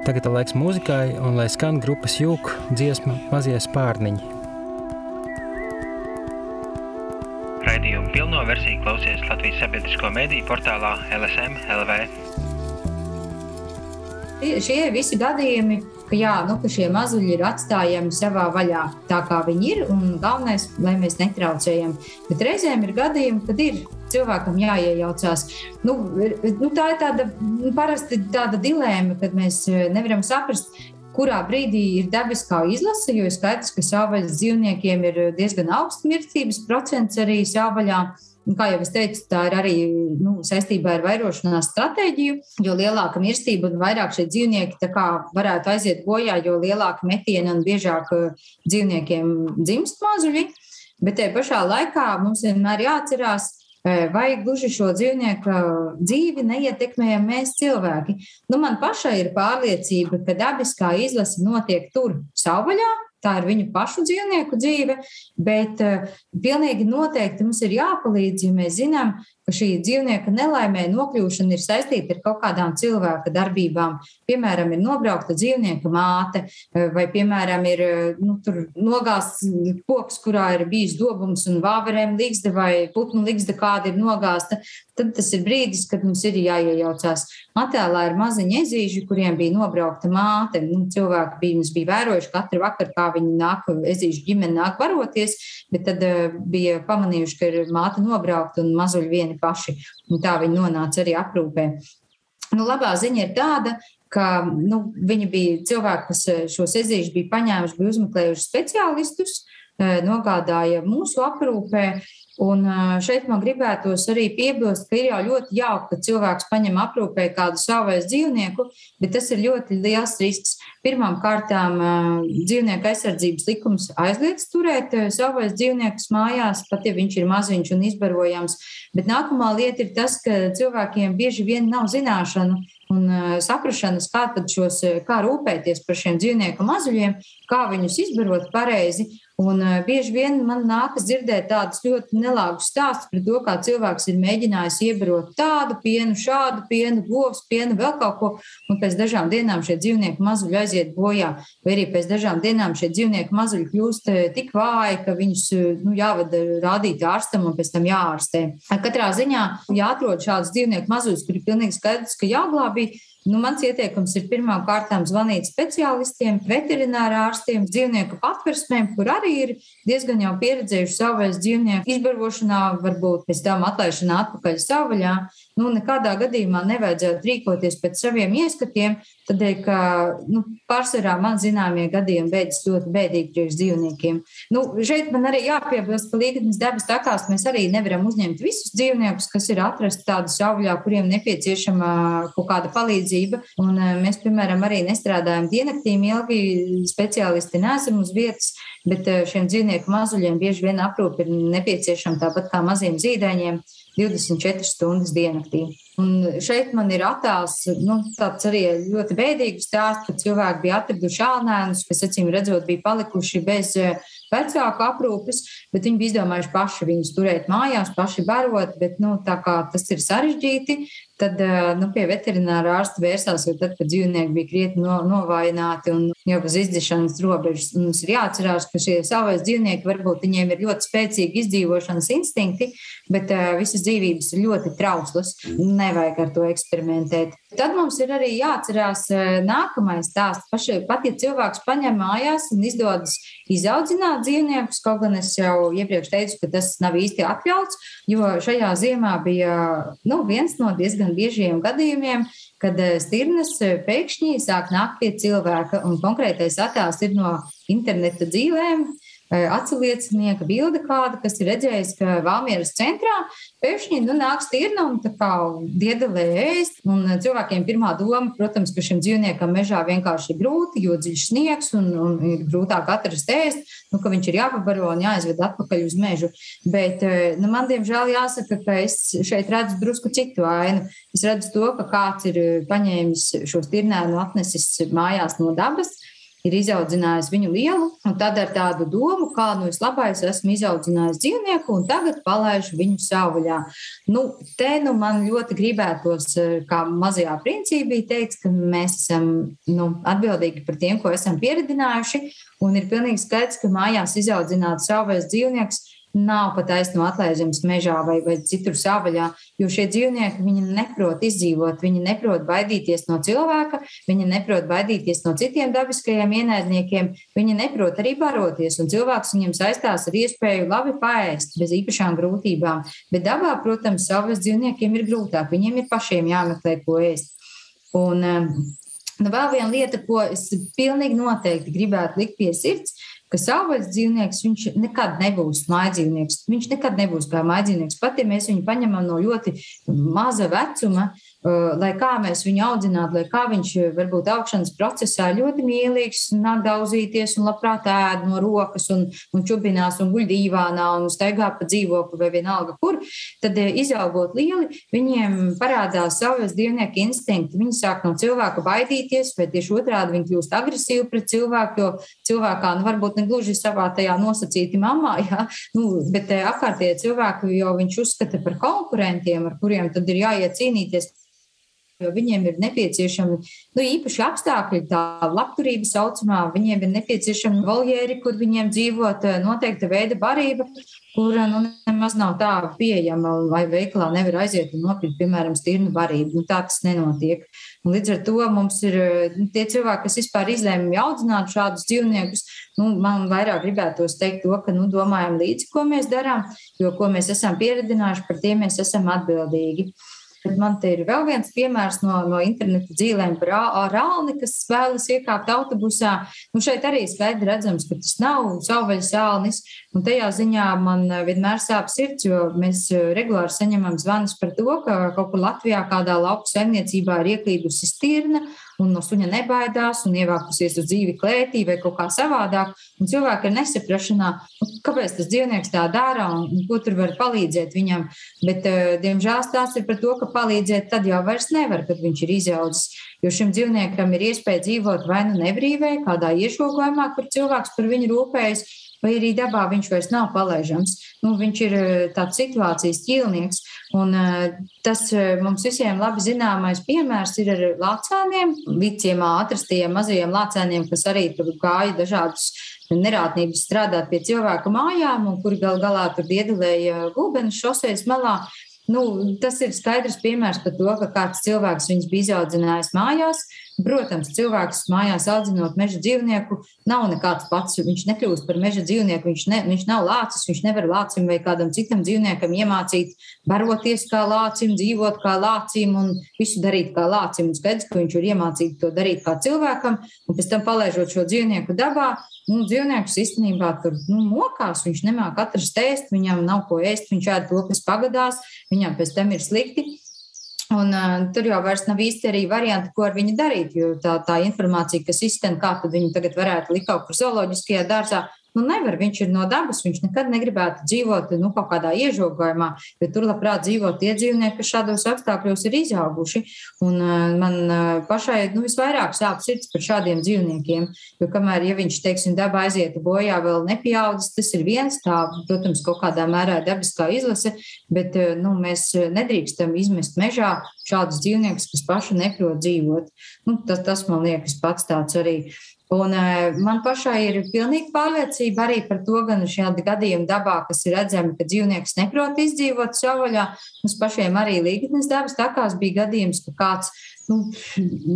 Tagad laiks mūzikai, un lai skan grupas jūka dziesma Mazie spārniņi. Raidījumu pilno versiju klausies Latvijas sabiedrisko mediju portālā LSM LV. Šie visi gadījumi, ka, jā, nu, ka šie mazuļi ir atstājami savā vaļā, tā kā viņi ir, un galvenais, lai mēs netraucējam. Bet reizēm ir gadījumi, kad ir cilvēkam jāiejaucās. Nu, nu, tā ir tāda nu, parasti tāda dilēma, kad mēs nevaram saprast, kurā brīdī ir dabiskā izlase, jo ir skaidrs, ka savvaļas dzīvniekiem ir diezgan augsts mirstības procents arī savvaļā. Un, kā jau es teicu, tā ir arī nu, saistībā ar vairošanās stratēģiju. Jo lielāka mirstība un vairāk šie dzīvnieki varētu aiziet bojā, jo lielāka metiena un biežāk uh, dzīvniekiem dzimst mazuļi. Bet tajā pašā laikā mums vienmēr jāatcerās, vai gluži šo dzīvnieku dzīvi neietekmējam mēs cilvēki. Nu, man pašai ir pārliecība, ka dabiskā izlase notiek tur savvaļā, tā ir viņu pašu dzīvnieku dzīve, bet uh, pilnīgi noteikti mums ir jāpalīdz, ja mēs zinām, ka šī dzīvnieka nelaimē nokļūšana ir saistīta ar kaut kādām cilvēka darbībām. Piemēram, ir nobraukta dzīvnieka māte, eh, vai, piemēram, ir eh, nu, nogāzts koks, kurā ir bijis dobums un vāverēm līgzda vai putnu līgzda kāda ir nogāzta. Tad tas ir brīdis, kad mums ir jāiejaucās. Attēlā ir maziņi ezīži, kuriem bija nobraukta māte. Nu, cilvēki bija, bija vērojuši katru vakaru, kā viņi nāk, ezīžu ģimene nāk varoties, bet tad uh, bija pamanījuši, ka ir māte nobraukta un mazuļi vieni paši. Tā viņi nonāca arī aprūpē. Nu, labā ziņa ir tāda, ka nu, viņi bija cilvēki, kas eh, šos ezīšus bija paņēmuši, bija uzmeklējuši speciālistus, eh, nogādāja mūsu aprūpē. Un šeit man gribētos arī piebilst, ka ir jau ļoti jauki, ka cilvēks paņem aprūpē kādu savais dzīvnieku, bet tas ir ļoti liels risks. Pirmām kārtām dzīvnieku aizsardzības likums aizliedz turēt savais dzīvniekus mājās, pat ja viņš ir maziņš un izbarojams. Bet nākamā lieta ir tas, ka cilvēkiem bieži vien nav zināšanu un saprašanas, kā, šos, kā rūpēties par šiem dzīvnieku mazuļiem, kā viņus izbarot pareizi. Un uh, bieži vien man nākas dzirdēt tādus ļoti nelāgus stāstus par to, kā cilvēks ir mēģinājis iebarot tādu pienu, šādu pienu, govs pienu, vēl kaut ko, un pēc dažām dienām šie dzīvnieki mazuļi aiziet bojā, vai arī pēc dažām dienām šie dzīvnieki mazuļi kļūst tik vāji, ka viņus nu, jāvada rādīt ārstam un pēc tam jāārstē. Katrā ziņā jāatrod šādus dzīvnieku mazuļus, kuri ir pilnīgi skaidrs, ka jāglābj. Nu, mans ieteikums ir pirmām kārtām zvanīt speciālistiem, veterinārā ārstiem, dzīvnieku patversmēm, kur arī ir diezgan jau pieredzējuši savvaļas dzīvnieku izbarošanā, varbūt pēc tam atlaišanā atpakaļ savvaļā. Nu, nekādā gadījumā nevajadzētu rīkoties pēc saviem ieskatiem, tādēļ, ka nu, pārsvarā man zināmie gadījumi beidzas ļoti bēdīgi priekš dzīvniekiem. Nu, šeit man arī jāpiebilst, ka līgatnes dabas takās mēs arī nevaram uzņemt visus dzīvniekus, kas ir atrasti tādu savvaļā, kuriem nepieciešama kaut kāda palīdzība. Un eh, mēs, piemēram, arī nestrādājam dienaktīm ilgi, speciālisti neesam uz vietas, bet eh, šiem dzīvnieku mazuļiem bieži vien aprūpe ir nepieciešama tāpat kā maziem zīdaiņiem 24 stundas diennaktī. Un šeit man ir attēls, nu, tāds arī ļoti bēdīgs stāsts, ka cilvēki bija atraduši ālnēnus, kas acīm redzot bija palikuši bez eh, vecāku aprūpes, bet viņi bija izdomājuši paši viņus turēt mājās, paši barot, bet nu, tā kā tas ir sarežģīti, tad nu, pie veterināra ārsta vērsās, jo tad, kad dzīvnieki bija krietni no, novājināti un jau uz izdzīšanas robežas, mums ir jāatcerās, ka šie savais dzīvnieki varbūt viņiem ir ļoti spēcīgi izdzīvošanas instinkti, bet uh, visas dzīvības ir ļoti trauslas. Nevajag ar to eksperimentēt. Tad mums ir arī jāatcerās nākamais stāsts. Paši, pat ja cilvēks paņem mājās un izdodas izaudzināt dzīvniekus, kaut gan es jau iepriekš teicu, ka tas nav īsti atļauts, jo šajā ziemā bija nu, viens no diezgan biežiem gadījumiem, kad stirnas pēkšņi sāk nākt pie cilvēka, un konkrētais attēls ir no interneta dzīvēm atsiliecinieka bilde kāda, kas ir redzējis, ka Valmieras centrā pēkšņi nu, nāk stirna un diedelē ēst. Un cilvēkiem pirmā doma, protams, ka šim dzīvniekam mežā vienkārši ir grūti, jo dziļš sniegs un, un ir grūtāk atrast ēst, nu, ka viņš ir jāpabaro un jāizved atpakaļ uz mežu. Bet nu, man, diemžēl, jāsaka, ka es šeit redzu drusku citu ainu. Es redzu to, ka kāds ir paņēmis šo stirnēnu atnesis mājās no dabas ir izaudzinājis viņu lielu, un tad ar tādu domu, kā nu es labais esmu izaudzinājis dzīvnieku, un tagad palaidu viņu savvaļā. Nu, te nu man ļoti gribētos, eh, kā mazajā princī bija teikts, ka mēs esam nu, atbildīgi par tiem, ko esam pieredzinājuši, un ir pilnīgi skaidrs, ka mājās izaudzināt savvaļas dzīvniekus nav pat aizno atlaižams mežā vai, vai citur sāvaļā, jo šie dzīvnieki viņi neprot izdzīvot, viņi neprot baidīties no cilvēka, viņi neprot baidīties no citiem dabiskajiem ienaidniekiem, viņi neprot arī baroties, un cilvēks viņiem saistās ar iespēju labi paēst bez īpašām grūtībām. Bet dabā, protams, savas dzīvniekiem ir grūtāk, viņiem ir pašiem jāmeklē, ko ēst. Un, Nu, vēl viena lieta, ko es pilnīgi noteikti gribētu likt pie sirds, ka savvaļas dzīvnieks viņš nekad nebūs mājdzīvnieks. Viņš nekad nebūs kā mājdzīvnieks. Pat ja mēs viņu paņemam no ļoti maza vecuma, lai kā mēs viņu audzinātu, lai kā viņš varbūt augšanas procesā ļoti mīlīgs, nāk daudzīties un labprāt ēd no rokas un, un čubinās un guļ dīvānā un staigā pa dzīvokli vai vienalga kur, tad uh, izaugot lieli, viņiem parādās savas dzīvnieku instinkti. Viņi sāk no cilvēka baidīties, vai tieši otrādi viņi kļūst agresīvi pret cilvēku, jo cilvēkā nu, varbūt ne gluži savā tajā nosacīti mamā, *laughs* jā, nu, bet eh, apkārtējie cilvēki jau viņš uzskata par konkurentiem, ar kuriem tad ir jāiet cīnīties jo viņiem ir nepieciešami nu, īpaši apstākļi, tā labturība saucamā, viņiem ir nepieciešami voljēri, kur viņiem dzīvot, eh, noteikta veida barība, kura nu, nemaz nav tā pieejama, vai veikalā nevar aiziet un nopirkt, piemēram, stirnu barību. Nu, tā tas nenotiek. Un līdz ar to mums ir nu, tie cilvēki, kas vispār izlēma audzināt šādus dzīvniekus. Nu, man vairāk gribētos teikt to, ka nu, domājam līdzi, ko mēs darām, jo ko mēs esam pieredzinājuši, par tiem mēs esam atbildīgi. Bet man te ir vēl viens piemērs no, no interneta dzīvēm par rāli, kas vēlas iekāpt autobusā. Nu, šeit arī skaidri redzams, ka tas nav savvaļas ālnis. Un tajā ziņā man vienmēr sāp sirds, jo mēs regulāri saņemam zvanus par to, ka kaut kur Latvijā kādā lauku saimniecībā ir ieklīdusi stirna un no suņa nebaidās un ievākusies uz dzīvi klētī vai kaut kā savādāk. Un cilvēki ir nesaprašanā, nu, kāpēc tas dzīvnieks tā dara un, un ko tur var palīdzēt viņam. Bet, uh, diemžēl, stāsts ir par to, ka palīdzēt tad jau vairs nevar, kad viņš ir izaudzis. Jo šim dzīvniekam ir iespēja dzīvot vai nu nebrīvē, kādā iešokojumā, kur cilvēks par viņu rūpējas, vai arī dabā viņš vairs nav palaidams. Nu, viņš ir eh, tāds situācijas ķīlnieks. Un, eh, tas eh, mums visiem labi zināmais piemērs ir ar lācēniem, viciem atrastajiem mazajiem lācēniem, kas arī gāja dažādus nerātnības strādāt pie cilvēku mājām, un kuri gal galā tur diedelēja gulbenu šoseis malā. Nu, tas ir skaidrs piemērs par to, ka kāds cilvēks viņus bija izaudzinājis mājās, Protams, cilvēks mājās audzinot meža dzīvnieku, nav nekāds pats. Viņš nekļūst par meža dzīvnieku, viņš, ne, viņš nav lācis, viņš nevar lācim vai kādam citam dzīvniekam iemācīt baroties kā lācim, dzīvot kā lācim un visu darīt kā lācim. Un skaidrs, ka viņš var iemācīt to darīt kā cilvēkam, un pēc tam palaižot šo dzīvnieku dabā. Nu, dzīvnieks īstenībā tur nu, mokās, viņš nemāķi atrast ēst, viņam nav ko ēst, viņš ēd to, kas pagadās, viņam pēc tam ir slikti. Un, uh, tur jau vairs nav īsti arī varianti, ko ar viņu darīt. Jo tā, tā informācija, kas izskan, kā viņu tagad varētu likt kaut kur zooloģiskajā dārzā, nu, nevar. Viņš ir no dabas, viņš nekad negribētu dzīvot nu, kaut kādā iežogojumā, bet tur labprāt dzīvo tie dzīvnieki, kas šādos apstākļos ir izauguši. Un man pašai nu, visvairāk sāp sirds par šādiem dzīvniekiem, jo kamēr, ja viņš, teiksim, dabā aizieta bojā, vēl nepieaudzis, tas ir viens tā, protams, kaut kādā mērā dabiskā izlase, bet nu, mēs nedrīkstam izmest mežā šādus dzīvniekus, kas paši neprot dzīvot. Nu, tas, tas man liekas pats tāds arī. Un, uh, man pašai ir pilnīga pārliecība arī par to, gan šādi gadījumi dabā, kas ir redzami, ka dzīvnieks neprot izdzīvot savvaļā. Mums pašiem arī līgatnes dabas takās bija gadījums, ka kāds, nu,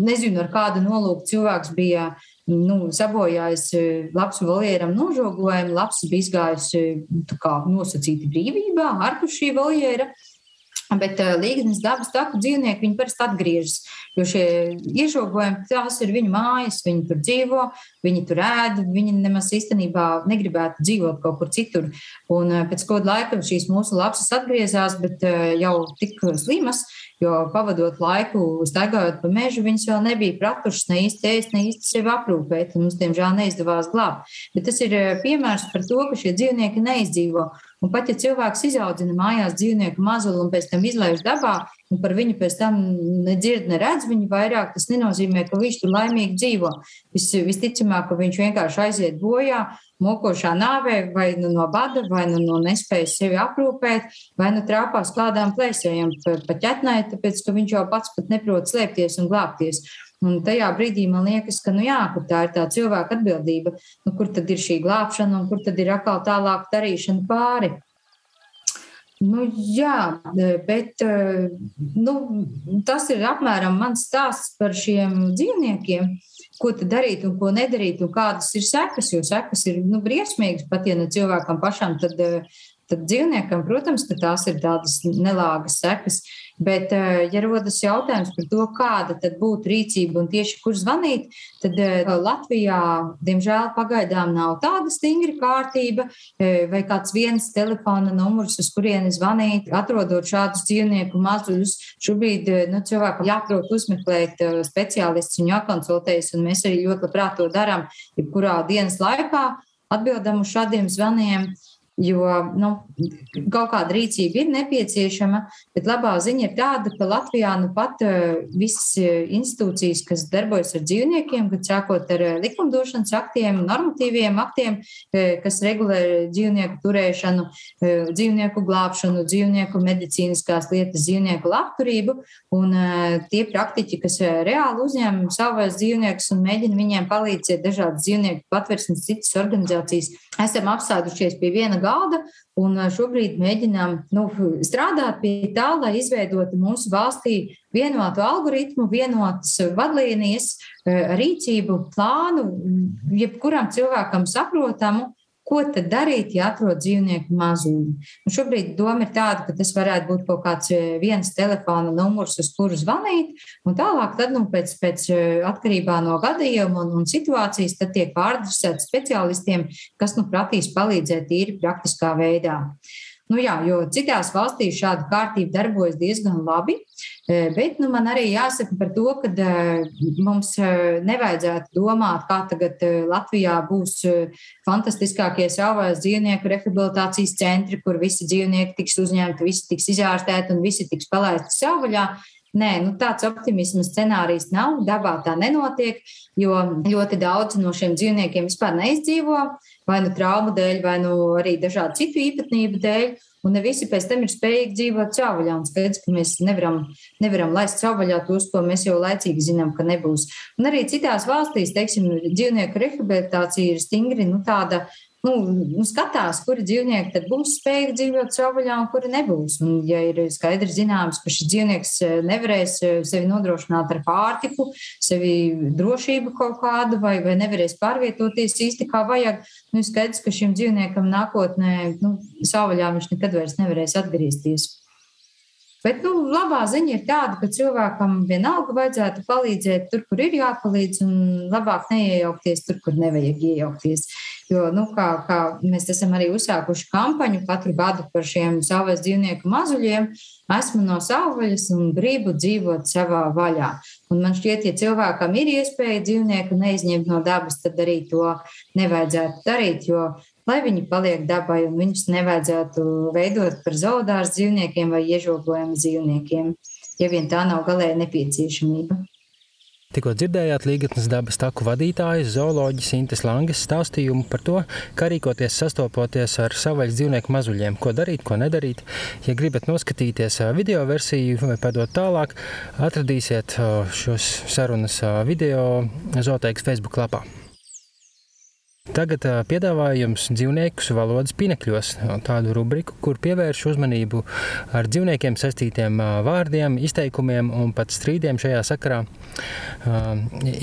nezinu, ar kādu nolūku cilvēks bija nu, sabojājis lapsu voljeram nožogojumu, lapsa bija izgājusi kā, nosacīti brīvībā ārpus šī voljera. Bet uh, līgas dabas taku dzīvnieki viņi parasti atgriežas. Jo šie iežogojumi, tās ir viņu mājas, viņi tur dzīvo, viņi tur ēd, viņi nemaz īstenībā negribētu dzīvot kaut kur citur. Un uh, pēc kāda laika šīs mūsu lapsas atgriezās, bet uh, jau tik slimas, jo pavadot laiku, staigājot pa mežu, viņas vēl nebija pratušas ne īsti ēst, ne īsti sevi aprūpēt. Mums, diemžēl, neizdevās glābt. Bet tas ir piemērs par to, ka šie dzīvnieki neizdzīvo. Un pat ja cilvēks izaudzina mājās dzīvnieku mazuli un pēc tam izlaiž dabā, un par viņu pēc tam nedzird, neredz viņu vairāk, tas nenozīmē, ka viņš tur laimīgi dzīvo. Vis, visticamāk, ka viņš vienkārši aiziet bojā, mokošā nāvē, vai nu no bada, vai nu no nespējas sevi aprūpēt, vai nu trāpās kādām plēsējām pa, ķetnē, tāpēc, ka viņš jau pats pat neprot slēpties un glābties. Un tajā brīdī man liekas, ka, nu jā, ka tā ir tā cilvēka atbildība, nu, kur tad ir šī glābšana un kur tad ir atkal tālāk darīšana pāri. Nu, jā, bet nu, tas ir apmēram mans stāsts par šiem dzīvniekiem. Ko darīt un ko nedarīt, un kādas ir sekas. Jo sekas ir nu, briesmīgas pat ja ne cilvēkam pašam, tad, tad dzīvniekam, protams, tās ir tādas nelāgas sekas. Bet, eh, ja rodas jautājums par to, kāda tad būtu rīcība un tieši kur zvanīt, tad eh, Latvijā, diemžēl, pagaidām nav tāda stingra kārtība eh, vai kāds viens telefona numurs, uz kurieni zvanīt, atrodot šādus dzīvnieku mazuļus. Šobrīd nu, cilvēkam jāprot uzmeklēt speciālistus un jākonsultējas, un mēs arī ļoti labprāt to darām, jebkurā dienas laikā atbildam uz šādiem zvaniem. Jo nu, kaut kāda rīcība ir nepieciešama, bet labā ziņa ir tāda, ka Latvijā nu pat eh, visas eh, institūcijas, kas darbojas ar dzīvniekiem, kad sākot ar eh, likumdošanas aktiem, normatīviem aktiem, kas regulē dzīvnieku turēšanu, dzīvnieku glābšanu, dzīvnieku medicīniskās lietas, dzīvnieku labturību, un tie praktiķi, kas reāli uzņem savus dzīvniekus un mēģina viņiem palīdzēt dažādas dzīvnieku patversmes citas organizācijas, esam apsēdušies pie viena galda un šobrīd mēģinām nu, strādāt pie tā, lai izveidotu mūsu valstī vienotu algoritmu, vienotas vadlīnijas, rīcību plānu, jebkuram cilvēkam saprotamu, Ko tad darīt, ja atrod dzīvnieku mazumu? Un šobrīd doma ir tāda, ka tas varētu būt kaut kāds eh, viens telefona numurs, uz kuru zvanīt, un tālāk, tad, nu, pēc, pēc eh, atkarībā no gadījuma un, un situācijas, tad tiek pārdresēti speciālistiem, kas nu prasīs palīdzēt tīri praktiskā veidā. Nu, jā, jo citās valstīs šāda kārtība darbojas diezgan labi, e, bet nu, man arī jāsaka par to, ka e, mums e, nevajadzētu domāt, kā tagad Latvijā būs fantastiskākie savās dzīvnieku rehabilitācijas centri, kur visi dzīvnieki tiks uzņemti, visi tiks izārstēti un visi tiks palaisti savvaļā. Nē, nu tāds optimisma scenārijs nav. Dabā tā nenotiek, jo ļoti daudz no šiem dzīvniekiem vispār neizdzīvo vai nu traumu dēļ, vai nu arī dažādu citu īpatnību dēļ. Un ne visi pēc tam ir spējīgi dzīvot cauvaļā. Un skaidrs, ka mēs nevaram, nevaram laist cauvaļā tos, ko mēs jau laicīgi zinām, ka nebūs. Un arī citās valstīs, teiksim, dzīvnieku rehabilitācija ir stingri nu, tāda nu, nu, skatās, kuri dzīvnieki tad būs spējīgi dzīvot savvaļā un kuri nebūs. Un, ja ir skaidrs zināms, ka šis dzīvnieks eh, nevarēs eh, sevi nodrošināt ar pārtiku, sevi drošību kaut kādu, vai, vai nevarēs pārvietoties īsti kā vajag, nu, skaidrs, ka šim dzīvniekam nākotnē nu, savvaļā viņš nekad vairs nevarēs atgriezties. Bet nu, labā ziņa ir tāda, ka cilvēkam vienalga vajadzētu palīdzēt tur, kur ir jāpalīdz, un labāk neiejaukties tur, kur nevajag iejaukties. Jo, nu, kā, kā mēs esam arī uzsākuši kampaņu katru gadu par šiem savas dzīvnieku mazuļiem, esmu no savvaļas un gribu dzīvot savā vaļā. Un man šķiet, ja cilvēkam ir iespēja dzīvnieku neizņemt no dabas, tad arī to nevajadzētu darīt, jo lai viņi paliek dabai un viņus nevajadzētu veidot par zoodārs dzīvniekiem vai iežogojumu dzīvniekiem, ja vien tā nav galēja nepieciešamība. Tikko dzirdējāt Līgatnes dabas taku vadītājas zooloģijas Intes Langes stāstījumu par to, kā rīkoties sastopoties ar savvaļas dzīvnieku mazuļiem, ko darīt, ko nedarīt. Ja gribat noskatīties video versiju vai padot tālāk, atradīsiet šos sarunas video Zooteikas Facebook lapā. Tagad piedāvāju jums dzīvniekus valodas pinekļos, tādu rubriku, kur pievērš uzmanību ar dzīvniekiem saistītiem vārdiem, izteikumiem un pat strīdiem šajā sakarā.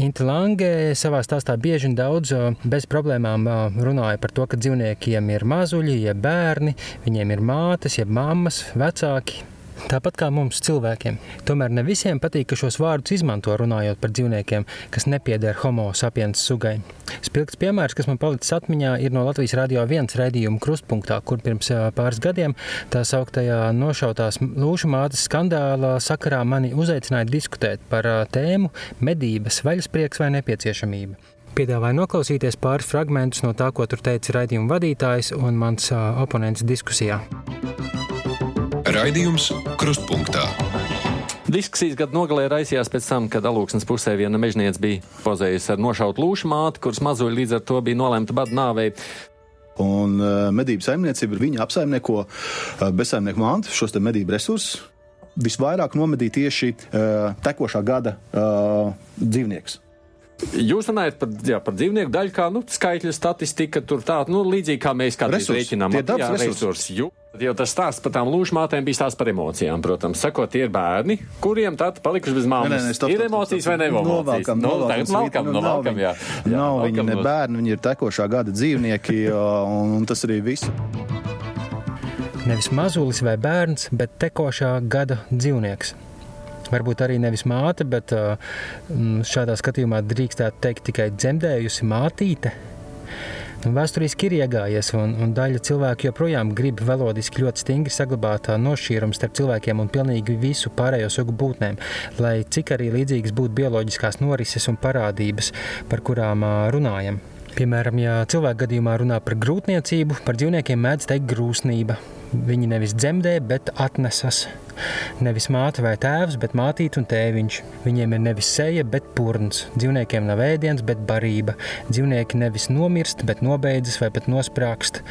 Inta Lange savā stāstā bieži un daudz bez problēmām runāja par to, ka dzīvniekiem ir mazuļi, jeb bērni, viņiem ir mātes, jeb mammas, vecāki, Tāpat kā mums, cilvēkiem. Tomēr ne visiem patīk, ka šos vārdus izmanto runājot par dzīvniekiem, kas nepieder homo sapiens sugai. Spilgts piemērs, kas man palicis atmiņā, ir no Latvijas Rādio 1 raidījuma krustpunktā, kur pirms pāris gadiem tā sauktajā nošautās lūšu mātes skandālā sakarā mani uzaicināja diskutēt par tēmu medības, vaļasprieks vai nepieciešamība. Piedāvāju noklausīties pāris fragmentus no tā, ko tur teica raidījuma vadītājs un mans oponents diskusijā. Raidījums Krustpunktā. Diskusijas gada nogalē raisījās pēc tam, kad alūksnes pusē viena mežniece bija pozējusi ar nošautu lūšu māti, kuras mazuļi līdz ar to bija nolemta badu nāvei. Un uh, medību saimniecība ir viņa apsaimnieko uh, bezsaimnieku mantu, šos medību resursus. Visvairāk nomedīja tieši uh, tekošā gada dzīvnieks. Jūs runājat par, jā, par dzīvnieku daļu, kā nu, skaitļu statistika, tur tā, nu, līdzīgi kā mēs kādreiz rēķinām. Tie dabas resursi. resursi. Jo tas stāsts par tām lūšmātēm bija stāsts par emocijām, protams. Sakot, tie ir bērni, kuriem tad palikuši bez māmas. Nē, nē, stop, ir emocijas vai nav emocijas? Novelkam, no, novelkam, novelkam, nu, jā. jā nav viņi ne bērni, viņi ir tekošā gada dzīvnieki, *laughs* un, un tas arī viss. Nevis mazulis vai bērns, bet tekošā gada dzīvnieks. Varbūt arī nevis māte, bet šādā skatījumā drīkstētu teikt tikai dzemdējusi mātīte. Vēsturiski ir iegājies, un, un daļa cilvēku joprojām grib velodiski ļoti stingri saglabāt nošķīrumu starp cilvēkiem un pilnīgi visu pārējo sugu būtnēm, lai cik arī līdzīgas būtu bioloģiskās norises un parādības, par kurām runājam. Piemēram, ja cilvēka gadījumā runā par grūtniecību, par dzīvniekiem mēdz teikt grūsnība. Viņi nevis dzemdē, bet atnesas. Nevis māte vai tēvs, bet mātīte un tēviņš. Viņiem ir nevis seja, bet purns. Dzīvniekiem nav ēdiens, bet barība. Dzīvnieki nevis nomirst, bet nobeidzas vai pat nosprāgst.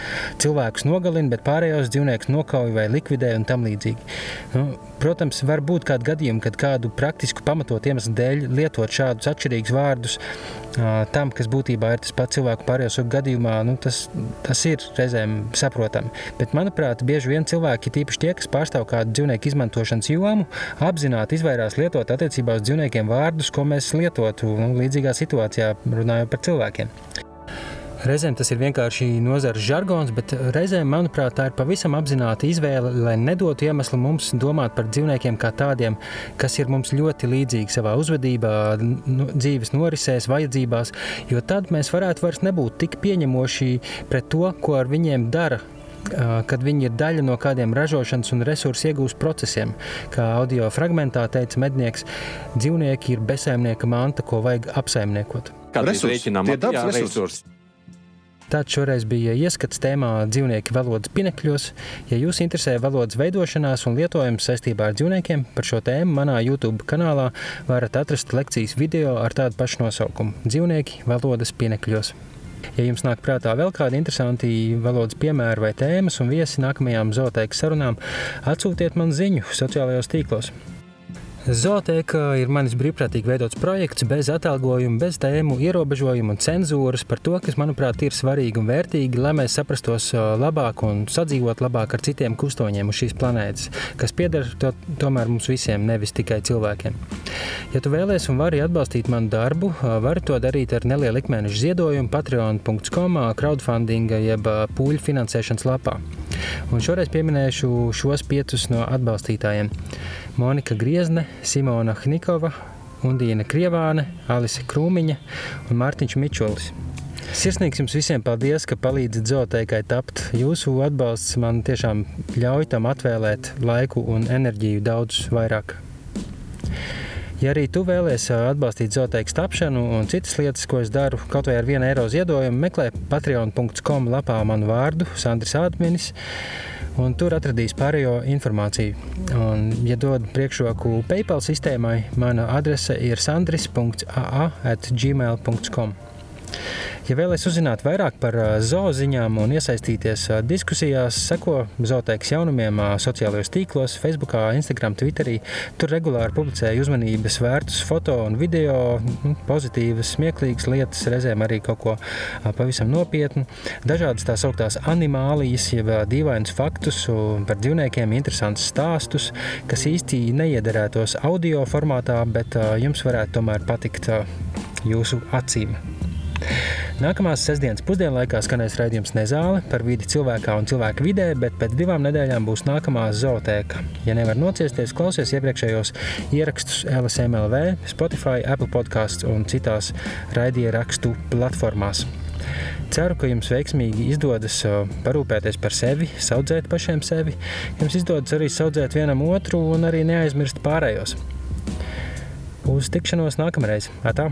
Cilvēkus nogalina, bet pārējos dzīvniekus nokauj vai likvidē un tam līdzīgi. Nu, protams, var būt kādi gadījumi, kad kādu praktisku pamatotu iemeslu dēļ lietot šādus atšķirīgus vārdus tam, kas būtībā ir tas pats cilvēku pārējo sugu gadījumā, nu, tas, tas ir reizēm saprotami. Bet, manuprāt, bieži vien cilvēki, tīpaši tie, kas pārstāv kādu dzīvnieku izmantošanas jomu, apzināti izvairās lietot attiecībā uz dzīvniekiem vārdus, ko mēs lietotu nu, līdzīgā situācijā, runājot par cilvēkiem. Reizēm tas ir vienkārši nozares žargons, bet reizēm, manuprāt, tā ir pavisam apzināta izvēle, lai nedotu iemeslu mums domāt par dzīvniekiem kā tādiem, kas ir mums ļoti līdzīgi savā uzvedībā, nu, dzīves norisēs, vajadzībās, jo tad mēs varētu vairs nebūt tik pieņemoši pret to, ko ar viņiem dara kad viņi ir daļa no kādiem ražošanas un resursu iegūšanas procesiem. Kā audio fragmentā teica mednieks, dzīvnieki ir bezsaimnieka manta, ko vajag apsaimniekot. Kāda ir rēķinām? Tie dabas resursi. Tāds šoreiz bija ieskats tēmā dzīvnieki valodas pinekļos. Ja jūs interesē valodas veidošanās un lietojums saistībā ar dzīvniekiem, par šo tēmu manā YouTube kanālā varat atrast lekcijas video ar tādu pašu nosaukumu - Dzīvnieki valodas pinekļos. Ja jums nāk prātā vēl kādi interesanti valodas piemēri vai tēmas un viesi nākamajām zooteikas sarunām, atsūtiet man ziņu sociālajos tīklos. Zooteka ir manis brīvprātīgi veidots projekts bez atalgojuma, bez tēmu ierobežojumu un cenzūras par to, kas, manuprāt, ir svarīgi un vērtīgi, lai mēs saprastos labāk un sadzīvot labāk ar citiem kustoņiem uz šīs planētas, kas pieder to, tomēr mums visiem, nevis tikai cilvēkiem. Ja tu vēlēsies un vari atbalstīt manu darbu, vari to darīt ar nelielu ikmēneša ziedojumu patreon.com, crowdfunding jeb pūļu finansēšanas lapā. Un šoreiz pieminēšu šos piecus no atbalstītājiem. Monika Griezne, Simona Hnikova, Undīna Krievāne, Alise Krūmiņa un Mārtiņš Mičulis. Sirsnīgs jums visiem paldies, ka palīdzat zooteikai tapt. Jūsu atbalsts man tiešām ļauj tam atvēlēt laiku un enerģiju daudz vairāk. Ja arī tu vēlēsies atbalstīt zooteikas tapšanu un citas lietas, ko es daru, kaut vai ar vienu eiro ziedojumu, meklē patreon.com lapā manu vārdu, Sandrs Ādmenis. Un tur atradīs pārējo informāciju. Un, ja dod priekšroku PayPal sistēmai, mana adrese ir sandris.aa.gmail.com. Ja vēlaties uzzināt vairāk par zooziņām un iesaistīties diskusijās, seko zooteikas jaunumiem sociālajos tīklos, Facebook, Instagram, Twitterī. Tur regulāri publicēju uzmanības vērtus foto un video, pozitīvas, smieklīgas lietas, reizēm arī kaut ko pavisam nopietnu. Dažādas tās augtās animālijas, jeb dīvainus faktus par dzīvniekiem, interesantus stāstus, kas īsti neiederētos audio formātā, bet jums varētu tomēr patikt jūsu acīm. Nākamās sestdienas pusdienlaikā skanēs raidījums Nezāle par vidi cilvēkā un cilvēku vidē, bet pēc divām nedēļām būs nākamā zootēka. Ja nevar nociesties, klausies iepriekšējos ierakstus LSMLV, Spotify, Apple podkāsts un citās raidierakstu platformās. Ceru, ka jums veiksmīgi izdodas parūpēties par sevi, audzēt pašiem sevi. Jums izdodas arī audzēt vienam otru un arī neaizmirst pārējos. Uz tikšanos nākamreiz! Atā!